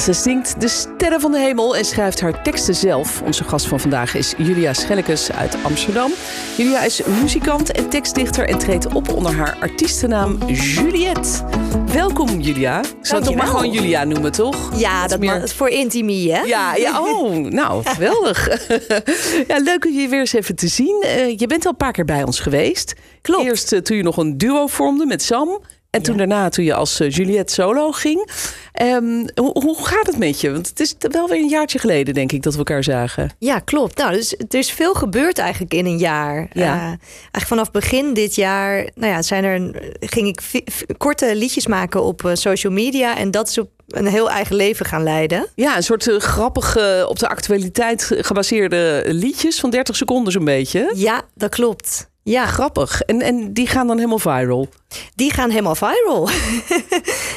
Ze zingt de sterren van de hemel en schrijft haar teksten zelf. Onze gast van vandaag is Julia Schellekes uit Amsterdam. Julia is muzikant en tekstdichter en treedt op onder haar artiestennaam Juliette. Welkom Julia. Ik zou het toch maar gewoon Julia noemen, toch? Ja, is dat meer- is voor intimie, hè? Ja, ja, oh, nou, geweldig. ja, leuk om je weer eens even te zien. Eh, je bent al een paar keer bij ons geweest. Klopt. Eerst eh, toen je nog een duo vormde met Sam. En toen daarna toen je als eh, Juliette solo ging. Ehm, hoe, hoe gaat het met je? Want het is wel weer een jaartje geleden, denk ik, dat we elkaar zagen. Ja, klopt. Nou, dus er is veel gebeurd eigenlijk in een jaar. Ja. Eh, eigenlijk vanaf begin dit jaar, nou ja, zijn er, ging ik korte liedjes maken op eh, social media. En dat is op een heel eigen leven gaan leiden. Ja, een soort grappige, op de actualiteit gebaseerde liedjes van 30 seconden zo'n beetje. Ja, dat klopt. Ja, Grappig. En, en die gaan dan helemaal viral. Die gaan helemaal viral.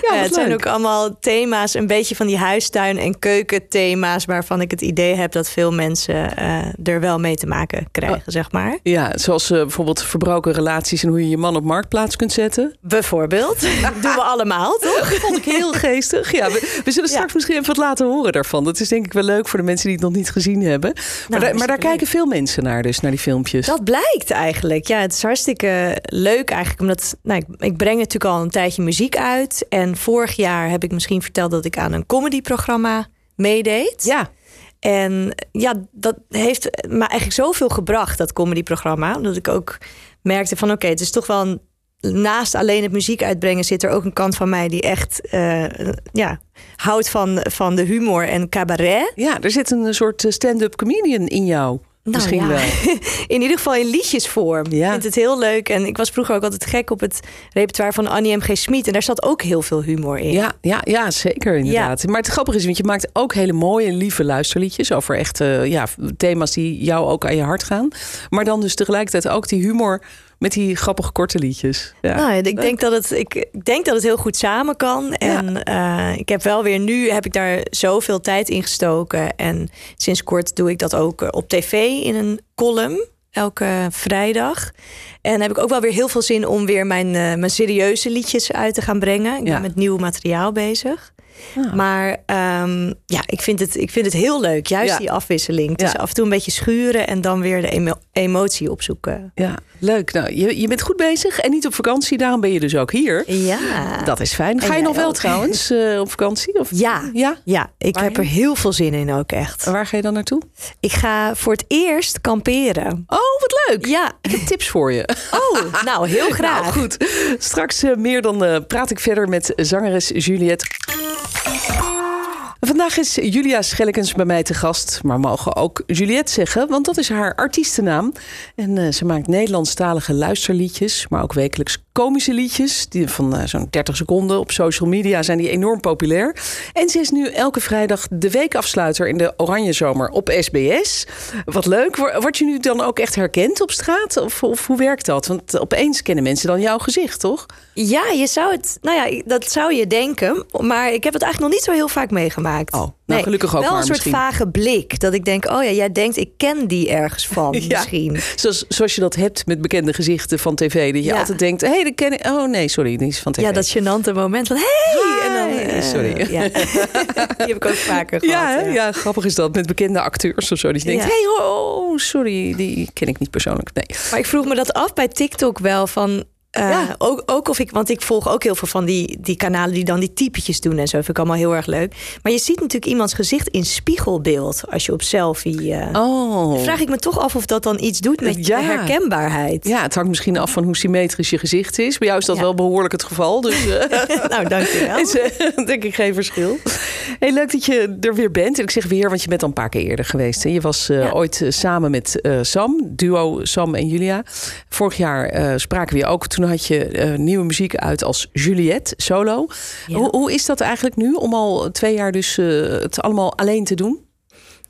Ja, het zijn leuk. ook allemaal thema's, een beetje van die huistuin- en keukenthema's... waarvan ik het idee heb dat veel mensen eh, er wel mee te maken krijgen, Oh. zeg maar. Ja, zoals eh, bijvoorbeeld verbroken relaties en hoe je je man op marktplaats kunt zetten. Bijvoorbeeld. doen we allemaal, toch? vond ik heel geestig. Ja, we, we zullen Ja. straks misschien even wat laten horen daarvan. Dat is denk ik wel leuk voor de mensen die het nog niet gezien hebben. maar, daar- maar daar kijken veel mensen naar, dus naar die filmpjes. Dat blijkt eigenlijk. Ja, het is hartstikke leuk eigenlijk. Omdat nou, ik, ik breng natuurlijk al een tijdje muziek uit. En vorig jaar heb ik misschien verteld dat ik aan een comedyprogramma meedeed. Ja, En ja, dat heeft me eigenlijk zoveel gebracht, dat comedyprogramma. Omdat ik ook merkte van oké, het is toch wel een, naast alleen het muziek uitbrengen zit er ook een kant van mij die echt eh, ja, houdt van, van de humor en cabaret. ja, er zit een soort stand-up comedian in jou. Misschien Nou ja, wel. In ieder geval in liedjesvorm. Ja. Ik vind het heel leuk. En ik was vroeger ook altijd gek op het repertoire van Annie M.G. Smit. En daar zat ook heel veel humor in. Ja, ja, ja, zeker inderdaad. Maar het grappige is, want je maakt ook hele mooie, lieve luisterliedjes over echt eh, ja, thema's die jou ook aan je hart gaan. Maar dan dus tegelijkertijd ook die humor met die grappige korte liedjes. Ja. Nou, ik denk dat het, ik ik denk dat het heel goed samen kan. En eh, ik heb wel weer nu heb ik daar zoveel tijd in gestoken. En sinds kort doe ik dat ook eh, op tv in een column. Elke vrijdag. En heb ik ook wel weer heel veel zin om weer mijn, eh, mijn serieuze liedjes uit te gaan brengen. Ik Ja. ben met nieuw materiaal bezig. Ah. Maar ehm, ja, ik vind, het, ik vind het heel leuk. Juist Ja. die afwisseling. Dus Ja. af en toe een beetje schuren en dan weer de emo- emotie opzoeken. Ja, leuk. Nou, je, je bent goed bezig en niet op vakantie, daarom ben je dus ook hier. Ja. Dat is fijn. Ga En je nog wel ook. trouwens eh, op vakantie? Of? Ja. ja. Ja, ik heb er heel veel zin in ook echt. En waar ga je dan naartoe? Ik ga voor het eerst kamperen. Oh, wat leuk. Ja. Ik heb tips voor je. Oh, nou heel graag. Nou, goed. Straks eh, meer dan eh, praat ik verder met zangeres Juliette. Música Vandaag is Julia Schellekens bij mij te gast, maar mogen ook Juliette zeggen, want dat is haar artiestennaam. En eh, ze maakt Nederlandstalige luisterliedjes, maar ook wekelijks komische liedjes. Die van eh, zo'n 30 seconden op social media zijn die enorm populair. En ze is nu elke vrijdag de weekafsluiter in de Oranje Zomer op SBS. Wat leuk. Wor- Word je nu dan ook echt herkend op straat? Of, of hoe werkt dat? Want opeens kennen mensen dan jouw gezicht, toch? Ja, je zou het, nou ja, dat zou je denken. Maar ik heb het eigenlijk nog niet zo heel vaak meegemaakt. Oh, nou, gelukkig ook Wel maar een soort misschien. vage blik. Dat ik denk, oh ja, jij denkt, ik ken die ergens van Ja. misschien. Zoals, zoals je dat hebt met bekende gezichten van tv. Dat je Ja. altijd denkt, hé, hey, dat ken ik. Oh nee, sorry, die is van tv. Ja, dat gênante moment van, hey! En dan, Hi. eh, Sorry. Ja. die heb ik ook vaker gehad. ja, grappig is dat. Met bekende acteurs of zo. Dat je denkt, hé, hey, oh, sorry, die ken ik niet persoonlijk. Nee. Maar ik vroeg me dat af bij TikTok wel van. Eh, Ja. ook, ook of ik, want ik volg ook heel veel van die, die kanalen die dan die typetjes doen en zo. Vind ik allemaal heel erg leuk. Maar je ziet natuurlijk iemands gezicht in spiegelbeeld als je op selfie. eh Oh. Vraag ik me toch af of dat dan iets doet met Ja. de herkenbaarheid. Ja, het hangt misschien af van hoe symmetrisch je gezicht is. Bij jou is dat Ja. wel behoorlijk het geval. Dus eh, nou, dankjewel. is denk ik geen verschil. Heel leuk dat je er weer bent. En ik zeg weer, want je bent al een paar keer eerder geweest. Hè? Je was ooit samen met Sam, duo Sam en Julia. Vorig jaar spraken we je ook. Toen had je eh, nieuwe muziek uit als Juliette, solo. Ja. Hoe, hoe is dat eigenlijk nu om al twee jaar dus eh, het allemaal alleen te doen?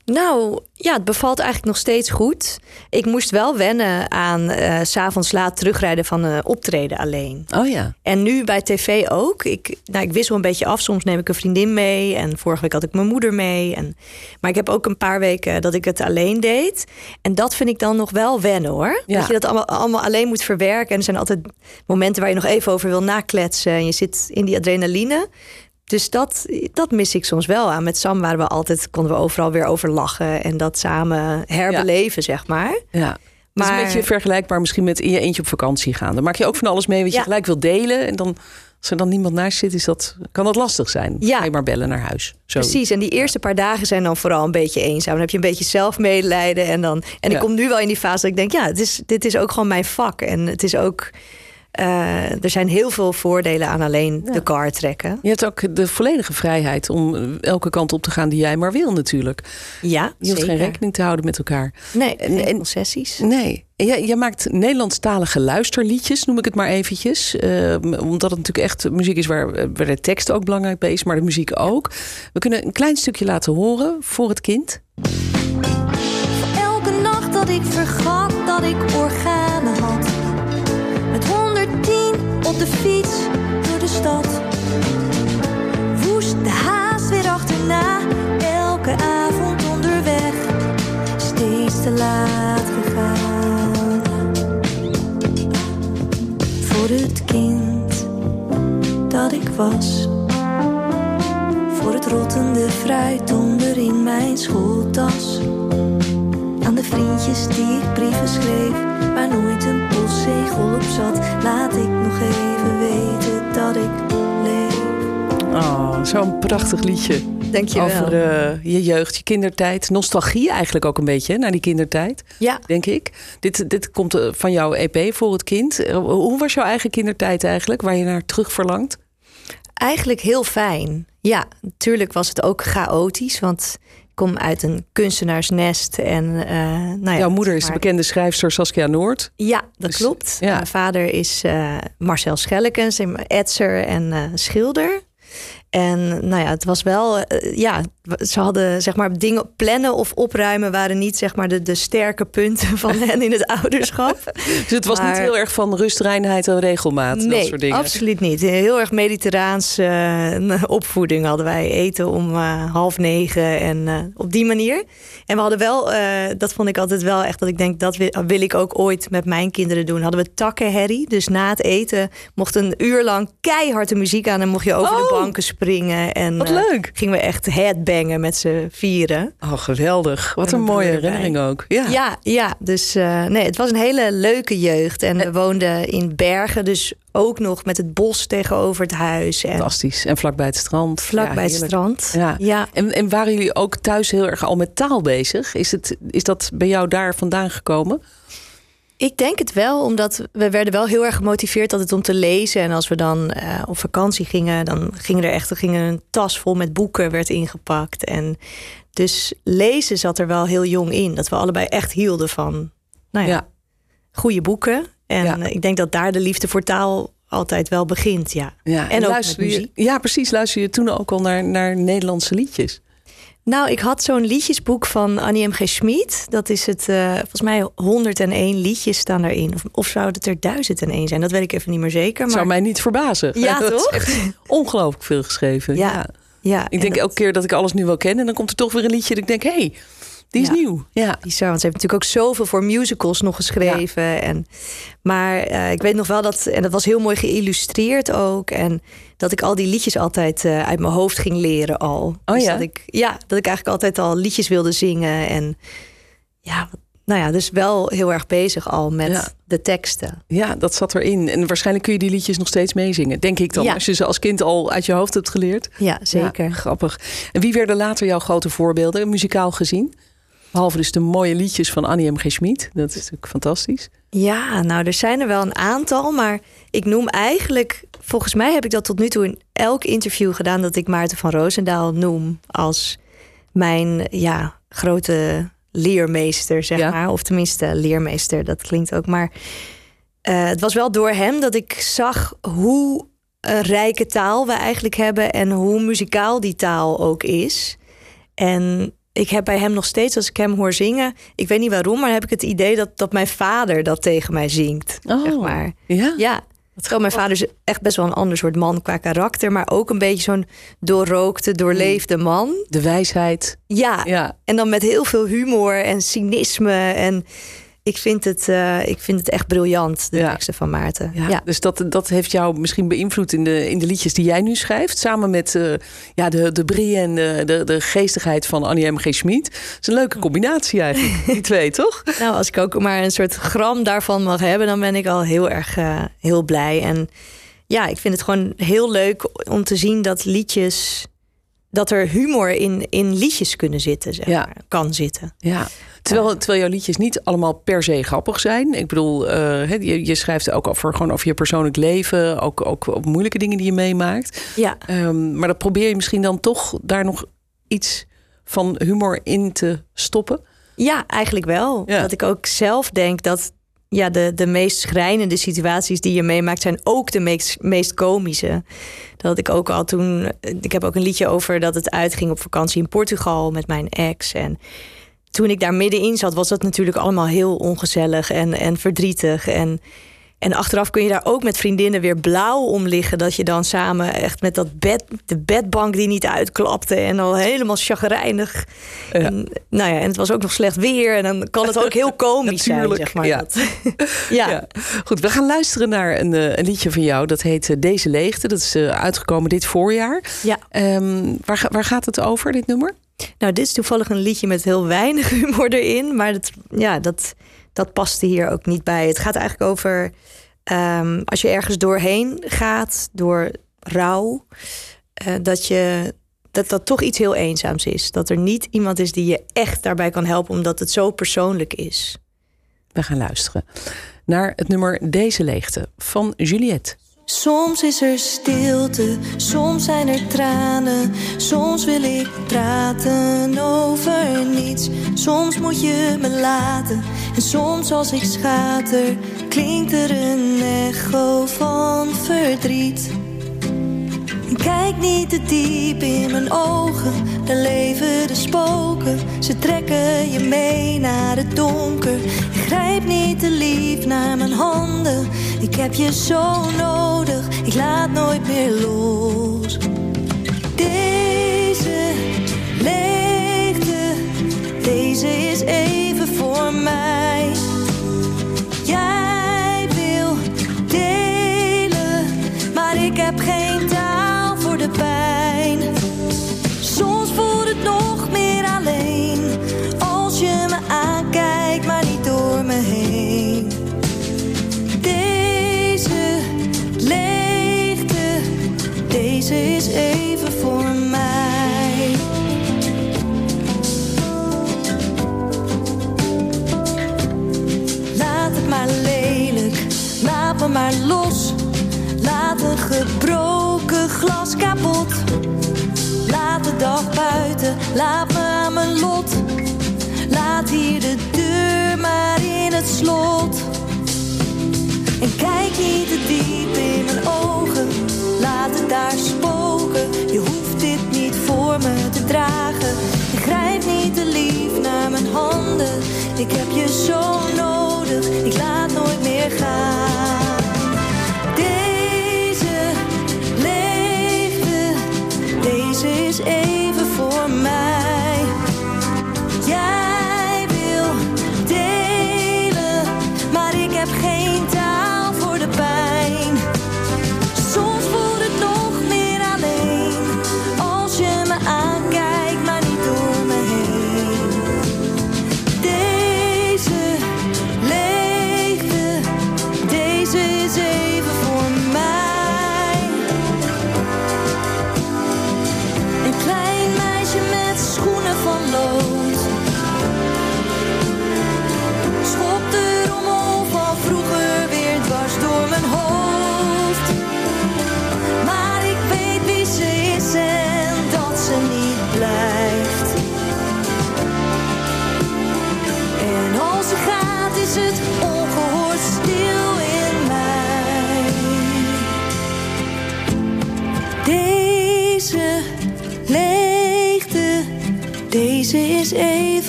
Nou, ja, het bevalt eigenlijk nog steeds goed. Ik moest wel wennen aan uh, s'avonds laat terugrijden van een optreden alleen. Oh ja. En nu bij tv ook. Ik, nou, ik wissel een beetje af. Soms neem ik een vriendin mee. En vorige week had ik mijn moeder mee. En, maar ik heb ook een paar weken dat ik het alleen deed. En dat vind ik dan nog wel wennen hoor. Ja. Dat je dat allemaal, allemaal alleen moet verwerken. En er zijn altijd momenten waar je nog even over wil nakletsen. En je zit in die adrenaline. Dus dat, dat mis ik soms wel aan. Met Sam waren we altijd, konden we overal weer over lachen en dat samen herbeleven, zeg maar. Ja. Maar... Het is een beetje vergelijkbaar misschien met in je eentje op vakantie gaan. Dan maak je ook van alles mee wat je Ja. gelijk wil delen. En dan, als er dan niemand naast zit, is dat, kan dat lastig zijn. Ja. Ga je maar bellen naar huis. Zo. Precies, en die eerste paar dagen zijn dan vooral een beetje eenzaam. Dan heb je een beetje zelfmedelijden. En, dan, en Ja. ik kom nu wel in die fase dat ik denk, ja, het is, dit is ook gewoon mijn vak. En het is ook, eh, er zijn heel veel voordelen aan alleen Ja. de car trekken. Je hebt ook de volledige vrijheid om elke kant op te gaan die jij maar wil natuurlijk. Ja, Je hoeft geen rekening te houden met elkaar. Nee, En- geen en- concessies. Nee. En jij, jij maakt Nederlandstalige luisterliedjes, noem ik het maar eventjes. Eh, omdat het natuurlijk echt muziek is waar, waar de tekst ook belangrijk bij is, maar de muziek ook. We kunnen een klein stukje laten horen voor het kind. Elke nacht dat ik vergat dat ik 110 op de fiets door de stad. Woest de haast weer achterna. Elke avond onderweg. Steeds te laat gegaan. Voor het kind dat ik was. Voor het rottende fruit onder in mijn schooltas. Aan de vriendjes die ik brieven schreef, waar nooit een postzegel op zat. Laat ik nog even weten dat ik leef. Oh, zo'n prachtig liedje. Dankjewel. Over eh, je jeugd, je kindertijd. Nostalgie eigenlijk ook een beetje hè, naar die kindertijd, Ja, denk ik. Dit, dit komt eh, van jouw EP voor het kind. Eh, Hoe was jouw eigen kindertijd eigenlijk, waar je naar terug verlangt? eigenlijk heel fijn. Ja, natuurlijk was het ook chaotisch, want kom uit een kunstenaarsnest. En, eh, nou ja, jouw moeder is de bekende schrijfster Saskia Noord. Ja, dat Dus, klopt. ja. Mijn vader is eh, Marcel Schellekens, etser en eh, schilder. En nou ja, het was wel, ja, ze hadden zeg maar dingen plannen of opruimen waren niet zeg maar de, de sterke punten van hen in het ouderschap. Dus het was niet heel erg van rust, reinheid en regelmaat. dat nee, soort dingen. absoluut niet. Heel erg mediterraans eh, opvoeding hadden wij. Eten om eh, half negen en eh, op die manier. En we hadden wel, dat vond ik altijd wel echt dat ik denk, dat wil, wil ik ook ooit met mijn kinderen doen. Hadden we takkenherrie. Dus na het eten mocht een uur lang keihard de muziek aan en mocht je over de Oh! banken springen. En Wat leuk. gingen we echt met z'n vieren. Oh, geweldig. Wat En een mooie herinnering ook. Ja. Ja, ja. Dus eh, nee, het was een hele leuke jeugd. En we woonden in Bergen, dus ook nog met het bos tegenover het huis. En Fantastisch. En vlakbij het strand. vlak Ja, bij het strand. Ja. ja. En, en waren jullie ook thuis heel erg al met taal bezig? Is, het, is dat bij jou daar vandaan gekomen? Ik denk het wel, omdat we werden wel heel erg gemotiveerd altijd om te lezen. En als we dan eh, op vakantie gingen, dan ging er echt er ging een tas vol met boeken werd ingepakt. En dus lezen zat er wel heel jong in. Dat we allebei echt hielden van nou ja, Ja. goede boeken. En Ja. ik denk dat daar de liefde voor taal altijd wel begint. Ja. ja. En ook luister met je- muziek. Ja, precies. Luister je toen ook al naar, naar Nederlandse liedjes? Nou, ik had zo'n liedjesboek van Annie M. G. Schmid. Dat is het, eh, volgens mij 101 liedjes staan daarin. Of, of zou het er 1001 zijn? Dat weet ik even niet meer zeker. Maar zou mij niet verbazen. Ja, Dat is toch? echt ongelooflijk veel geschreven. Ja. Ja. ja, Ik en denk dat- elke keer dat ik alles nu wel ken... en dan komt er toch weer een liedje dat ik denk... hé, hey, die is Ja. nieuw. Ja. Bizar, want ze heeft natuurlijk ook zoveel voor musicals nog geschreven. En, maar eh, ik weet nog wel dat, en dat was heel mooi geïllustreerd ook. En dat ik al die liedjes altijd eh, uit mijn hoofd ging leren al. Oh Dus ja? Dat ik, ja, dat ik eigenlijk altijd al liedjes wilde zingen. En ja, nou ja, dus wel heel erg bezig al met Ja. de teksten. ja, dat zat erin. En waarschijnlijk kun je die liedjes nog steeds meezingen. Denk ik dan. Ja. Als je ze als kind al uit je hoofd hebt geleerd. Ja, zeker. Ja, grappig. En wie werden later jouw grote voorbeelden, muzikaal gezien? Behalve dus de mooie liedjes van Annie M. G. Schmid. Dat is natuurlijk fantastisch. Ja, nou, er zijn er wel een aantal, maar ik noem eigenlijk, volgens mij heb ik dat tot nu toe in elk interview gedaan dat ik Maarten van Roosendaal noem als mijn ja, grote leermeester, zeg Ja. maar. Of tenminste, leermeester, dat klinkt ook. Maar eh, het was wel door hem dat ik zag hoe een rijke taal we eigenlijk hebben en hoe muzikaal die taal ook is. En ik heb bij hem nog steeds, als ik hem hoor zingen, ik weet niet waarom, maar heb ik het idee dat, dat mijn vader dat tegen mij zingt. Oh, zeg maar. Ja? Ja. Terwijl mijn vader is echt best wel een ander soort man qua karakter, maar ook een beetje zo'n doorrookte, doorleefde man. De wijsheid. Ja. Ja. En dan met heel veel humor en cynisme. En ik vind het, eh, ik vind het echt briljant, de Ja. teksten van Maarten. Ja, Ja. Dus dat, dat heeft jou misschien beïnvloed in de, in de liedjes die jij nu schrijft. Samen met eh, ja, de, de brie en de, de, de geestigheid van Annie M. G. Schmid. Dat is een leuke combinatie eigenlijk, die twee, toch? Nou, als ik ook maar een soort gram daarvan mag hebben, dan ben ik al heel erg eh, heel blij. En ja, ik vind het gewoon heel leuk om te zien dat liedjes. Dat er humor in, in liedjes kunnen zitten, zeg Ja. maar. Kan zitten. Ja. Terwijl, terwijl jouw liedjes niet allemaal per se grappig zijn. Ik bedoel, eh, je, je schrijft ook over, gewoon over je persoonlijk leven. Ook, ook op moeilijke dingen die je meemaakt. Ja, Ehm, maar dan probeer je misschien dan toch daar nog iets van humor in te stoppen. ja eigenlijk wel. Ja. Dat ik ook zelf denk dat ja, de, de meest schrijnende situaties die je meemaakt zijn ook de meest, meest komische. Dat ik ook al toen. Ik heb ook een liedje over dat het uitging op vakantie in Portugal met mijn ex. En toen ik daar middenin zat, was dat natuurlijk allemaal heel ongezellig en, en verdrietig. En, en achteraf kun je daar ook met vriendinnen weer blauw om liggen. Dat je dan samen echt met dat bed, de bedbank die niet uitklapte. En al helemaal chagrijnig. Ja. En, nou ja, en het was ook nog slecht weer. En dan kan het ook heel komisch zijn, Natuurlijk, zeg maar. ja. Dat- ja. Ja. Goed, we gaan luisteren naar een, eh, een liedje van jou. Dat heet eh, Deze Leegte. Dat is eh, uitgekomen dit voorjaar. Ja. Ehm, waar, waar gaat het over, dit nummer? Nou, dit is toevallig een liedje met heel weinig humor erin. Maar dat, ja, dat, dat paste hier ook niet bij. Het gaat eigenlijk over ehm, als je ergens doorheen gaat, door rouw, eh, dat, je, dat dat toch iets heel eenzaams is. Dat er niet iemand is die je echt daarbij kan helpen, omdat het zo persoonlijk is. We gaan luisteren naar het nummer Deze Leegte van Juliette. Soms is er stilte, soms zijn er tranen. Soms wil ik praten over niets. Soms moet je me laten. En soms als ik schater, klinkt er een echo van verdriet. Kijk niet te diep in mijn ogen, daar leven de spoken. Ze trekken je mee het donker. Grijp niet te lief naar mijn handen, ik heb je zo nodig, ik laat nooit meer los. Deze leegte, deze is even voor mij. Laat de dag buiten, laat me aan mijn lot. Laat hier de deur maar in het slot. En kijk niet te diep in mijn ogen, laat het daar spoken. Je hoeft dit niet voor me te dragen. En grijp niet te lief naar mijn handen. Ik heb je zo nodig, ik laat nooit meer gaan. Is even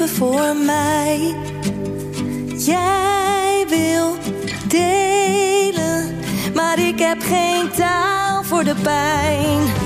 voor mij. Jij wil delen, maar ik heb geen taal voor de pijn.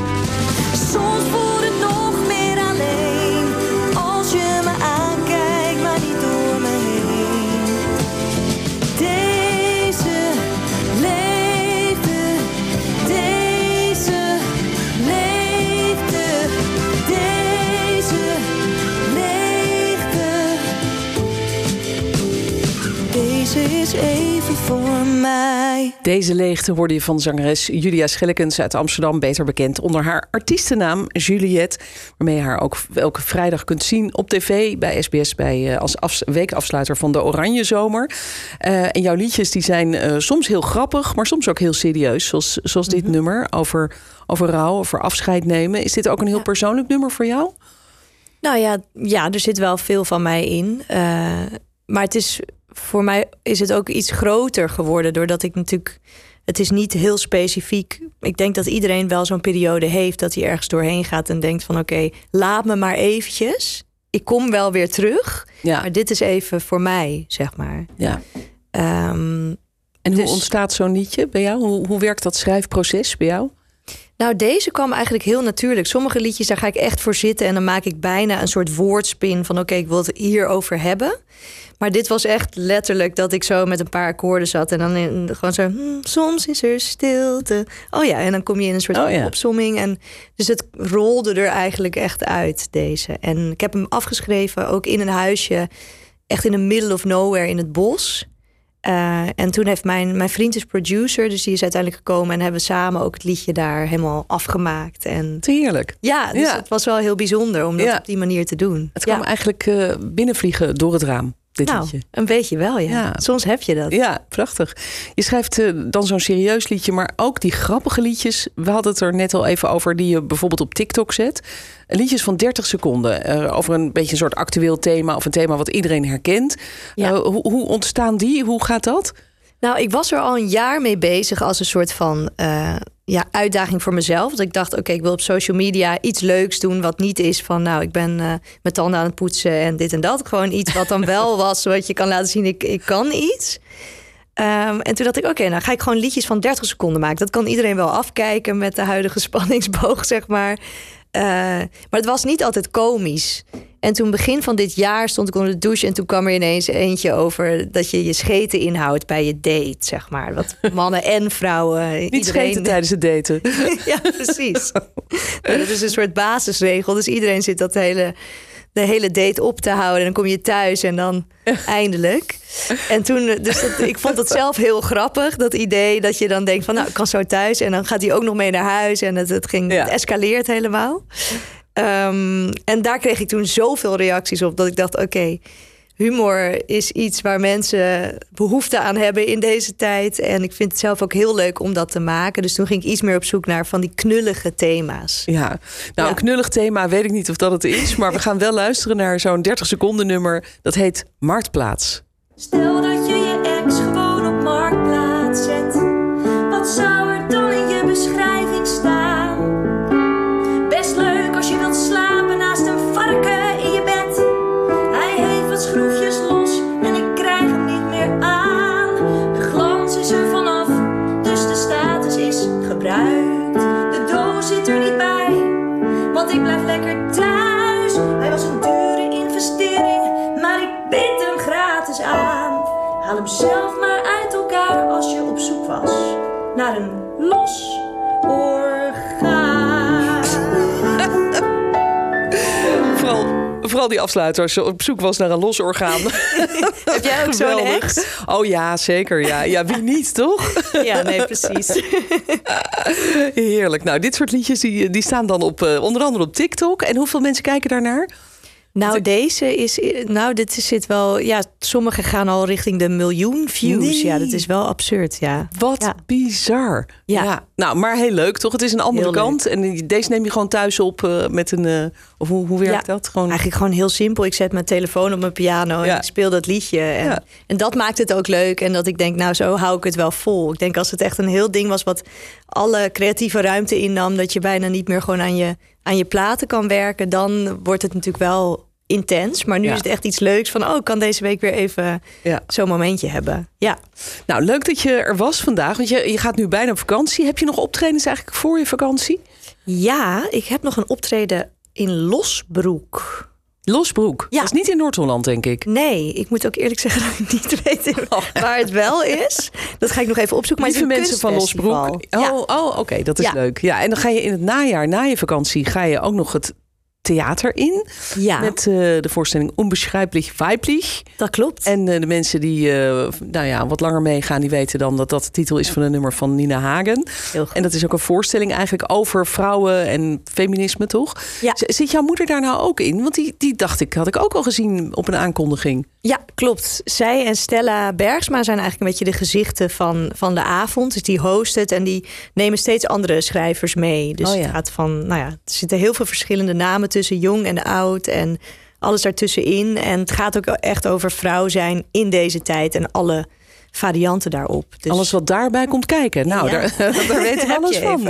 Deze leegte hoorde je van zangeres Julia Schellekens uit Amsterdam, beter bekend onder haar artiestennaam Juliette, waarmee je haar ook elke vrijdag kunt zien op tv bij SBS bij, eh, als afs- weekafsluiter van de Oranje Zomer. Eh, en jouw liedjes die zijn eh, soms heel grappig, maar soms ook heel serieus, zoals, zoals dit nummer over, over rouw, over afscheid nemen. Is dit ook een heel Ja. persoonlijk nummer voor jou? Nou ja, ja, er zit wel veel van mij in. Maar het is, voor mij is het ook iets groter geworden. Doordat ik natuurlijk. Het is niet heel specifiek. Ik denk dat iedereen wel zo'n periode heeft dat hij ergens doorheen gaat en denkt van oké, laat me maar eventjes. Ik kom wel weer terug. Ja, Maar dit is even voor mij, zeg maar. ja. Ehm, En hoe Dus- ontstaat zo'n liedje bij jou? Hoe, hoe werkt dat schrijfproces bij jou? Nou, deze kwam eigenlijk heel natuurlijk. Sommige liedjes, daar ga ik echt voor zitten. En dan maak ik bijna een soort woordspin van... oké, ik wil het hierover hebben. Maar dit was echt letterlijk dat ik zo met een paar akkoorden zat... en dan in, gewoon zo... hmm, soms is er stilte. Oh ja, en dan kom je in een soort Oh ja. opsomming. En, dus het rolde er eigenlijk echt uit, deze. En ik heb hem afgeschreven, ook in een huisje... echt in the middle of nowhere in het bos... Eh, en toen heeft mijn, mijn vriend is producer, dus die is uiteindelijk gekomen en hebben we samen ook het liedje daar helemaal afgemaakt. En heerlijk. ja, dus Ja. het was wel heel bijzonder om dat Ja. op die manier te doen. Het kwam ja. eigenlijk eh, binnenvliegen door het raam, dit nou, liedje. een beetje wel, ja. Ja. Soms heb je dat. Ja, prachtig. Je schrijft eh, dan zo'n serieus liedje, maar ook die grappige liedjes. We hadden het er net al even over, die je bijvoorbeeld op TikTok zet. Liedjes van 30 seconden eh, over een beetje een soort actueel thema of een thema wat iedereen herkent. Ja. Eh, hoe, hoe ontstaan die? Hoe gaat dat? Nou, ik was er al een jaar mee bezig als een soort van ja, uitdaging voor mezelf. Dat ik dacht, oké, ik wil op social media iets leuks doen wat niet is van, nou, ik ben eh, mijn tanden aan het poetsen en dit en dat. Gewoon iets wat dan wel was, zodat je kan laten zien, ik, ik kan iets. Ehm, en toen dacht ik, oké, nou ga ik gewoon liedjes van 30 seconden maken. Dat kan iedereen wel afkijken met de huidige spanningsboog, zeg maar. Eh, maar het was niet altijd komisch. En toen begin van dit jaar stond ik onder de douche... en toen kwam er ineens eentje over dat je je scheten inhoudt bij je date, zeg maar. Wat mannen en vrouwen, Niet iedereen... scheten tijdens het daten. ja, precies. Nou, dat is een soort basisregel. Dus iedereen zit dat hele, de hele date op te houden. En dan kom je thuis en dan eindelijk. En toen, dus dat, ik vond het zelf heel grappig, dat idee dat je dan denkt van, nou, ik kan zo thuis. En dan gaat hij ook nog mee naar huis. En het, het ging, Ja. het escaleert helemaal. Ehm, en daar kreeg ik toen zoveel reacties op dat ik dacht, oké, humor is iets waar mensen behoefte aan hebben in deze tijd. En ik vind het zelf ook heel leuk om dat te maken. Dus toen ging ik iets meer op zoek naar van die knullige thema's. Ja, nou Ja. een knullig thema weet ik niet of dat het is. Maar we gaan wel luisteren naar zo'n 30 seconden nummer. Dat heet Marktplaats. Stel dat je je ex gewoon op marktplaats hem zelf maar uit elkaar als je op zoek was naar een los orgaan. Vooral, vooral die afsluiter als je op zoek was naar een los orgaan. Heb jij ook zo'n Geweldig. ex? Oh ja, zeker. Ja, ja wie niet, toch? Ja, nee, precies. Heerlijk. Nou, dit soort liedjes die, die staan dan op, eh, onder andere op TikTok. En hoeveel mensen kijken daarnaar? Nou, deze is. Nou, dit zit wel. Ja, sommige gaan al richting de miljoen views. Nee. Ja, dat is wel absurd. Ja. Wat Ja. bizar. Ja. Nou, maar heel leuk, toch? Het is een andere Heel kant. En deze neem je gewoon thuis op eh, met een... eh, of hoe, hoe werkt Ja. dat? Gewoon... Eigenlijk gewoon heel simpel. Ik zet mijn telefoon op mijn piano en Ja. ik speel dat liedje. En, Ja. en dat maakt het ook leuk. En dat ik denk, nou, zo hou ik het wel vol. Ik denk als het echt een heel ding was wat alle creatieve ruimte innam, dat je bijna niet meer gewoon aan je, aan je platen kan werken, dan wordt het natuurlijk wel intens. Maar nu Ja. is het echt iets leuks van... oh, ik kan deze week weer even Ja. zo'n momentje hebben. Ja. Nou, leuk dat je er was vandaag. Want je, je gaat nu bijna op vakantie. Heb je nog optredens eigenlijk voor je vakantie? ja, ik heb nog een optreden in Losbroek. Losbroek. Ja. Dat is niet in Noord-Holland, denk ik. Nee, ik moet ook eerlijk zeggen dat ik niet weet waar het wel is. Dat ga ik nog even opzoeken. Maar Lieve mensen van. Losbroek. Oh, Ja. oh oké, dat is Ja. leuk. Ja, en dan ga je in het najaar, na je vakantie, ga je ook nog het theater in. ja, Met eh, de voorstelling Onbeschrijpelijk Weiblich. dat klopt. En eh, de mensen die eh, nou ja, wat langer meegaan, die weten dan dat dat de titel is van een nummer van Nina Hagen. Heel goed. En dat is ook een voorstelling eigenlijk over vrouwen en feminisme, toch? Ja. Zit jouw moeder daar nou ook in? Want die, die dacht ik, had ik ook al gezien op een aankondiging. Ja, klopt. Zij en Stella Bergsma zijn eigenlijk een beetje de gezichten van, van de avond. Dus die hosten het en die nemen steeds andere schrijvers mee. Dus Oh ja. het gaat van, nou ja, er zitten heel veel verschillende namen tussen jong en oud en alles daartussenin. En het gaat ook echt over vrouw zijn in deze tijd en alle varianten daarop. Dus Alles wat daarbij komt kijken. Nou, Ja. daar, daar weten we alles van.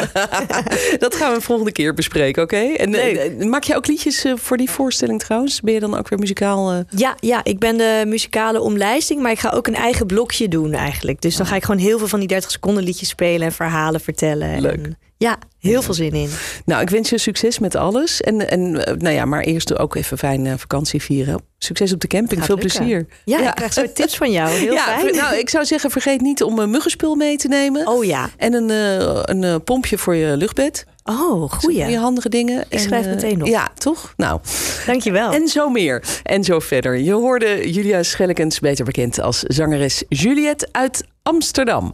dat gaan we volgende keer bespreken, oké? En eh, eh, maak je ook liedjes eh, voor die voorstelling trouwens? Ben je dan ook weer muzikaal? Ja, ja, ik ben de muzikale omlijsting, maar ik ga ook een eigen blokje doen eigenlijk. Dus dan ga ik gewoon heel veel van die 30 seconden liedjes spelen en verhalen vertellen. Leuk. En, ja, heel veel zin in. Nou, ik wens je succes met alles. En, en eh, nou ja, maar eerst ook even fijn eh, vakantie vieren. Succes op de camping. Veel lukken. plezier. Ja, ik krijg zo tips van jou. Heel ja, fijn. Nou, ik zou zeggen, vergeet niet om een muggenspul mee te nemen. Oh ja. En een, eh, een pompje voor je luchtbed. Oh, goeie. Je handige dingen. Ik schrijf En, meteen op. Ja, toch? Nou, Dankjewel. en zo meer. En zo verder. Je hoorde Julia Schellekens, beter bekend als zangeres Juliette uit Amsterdam.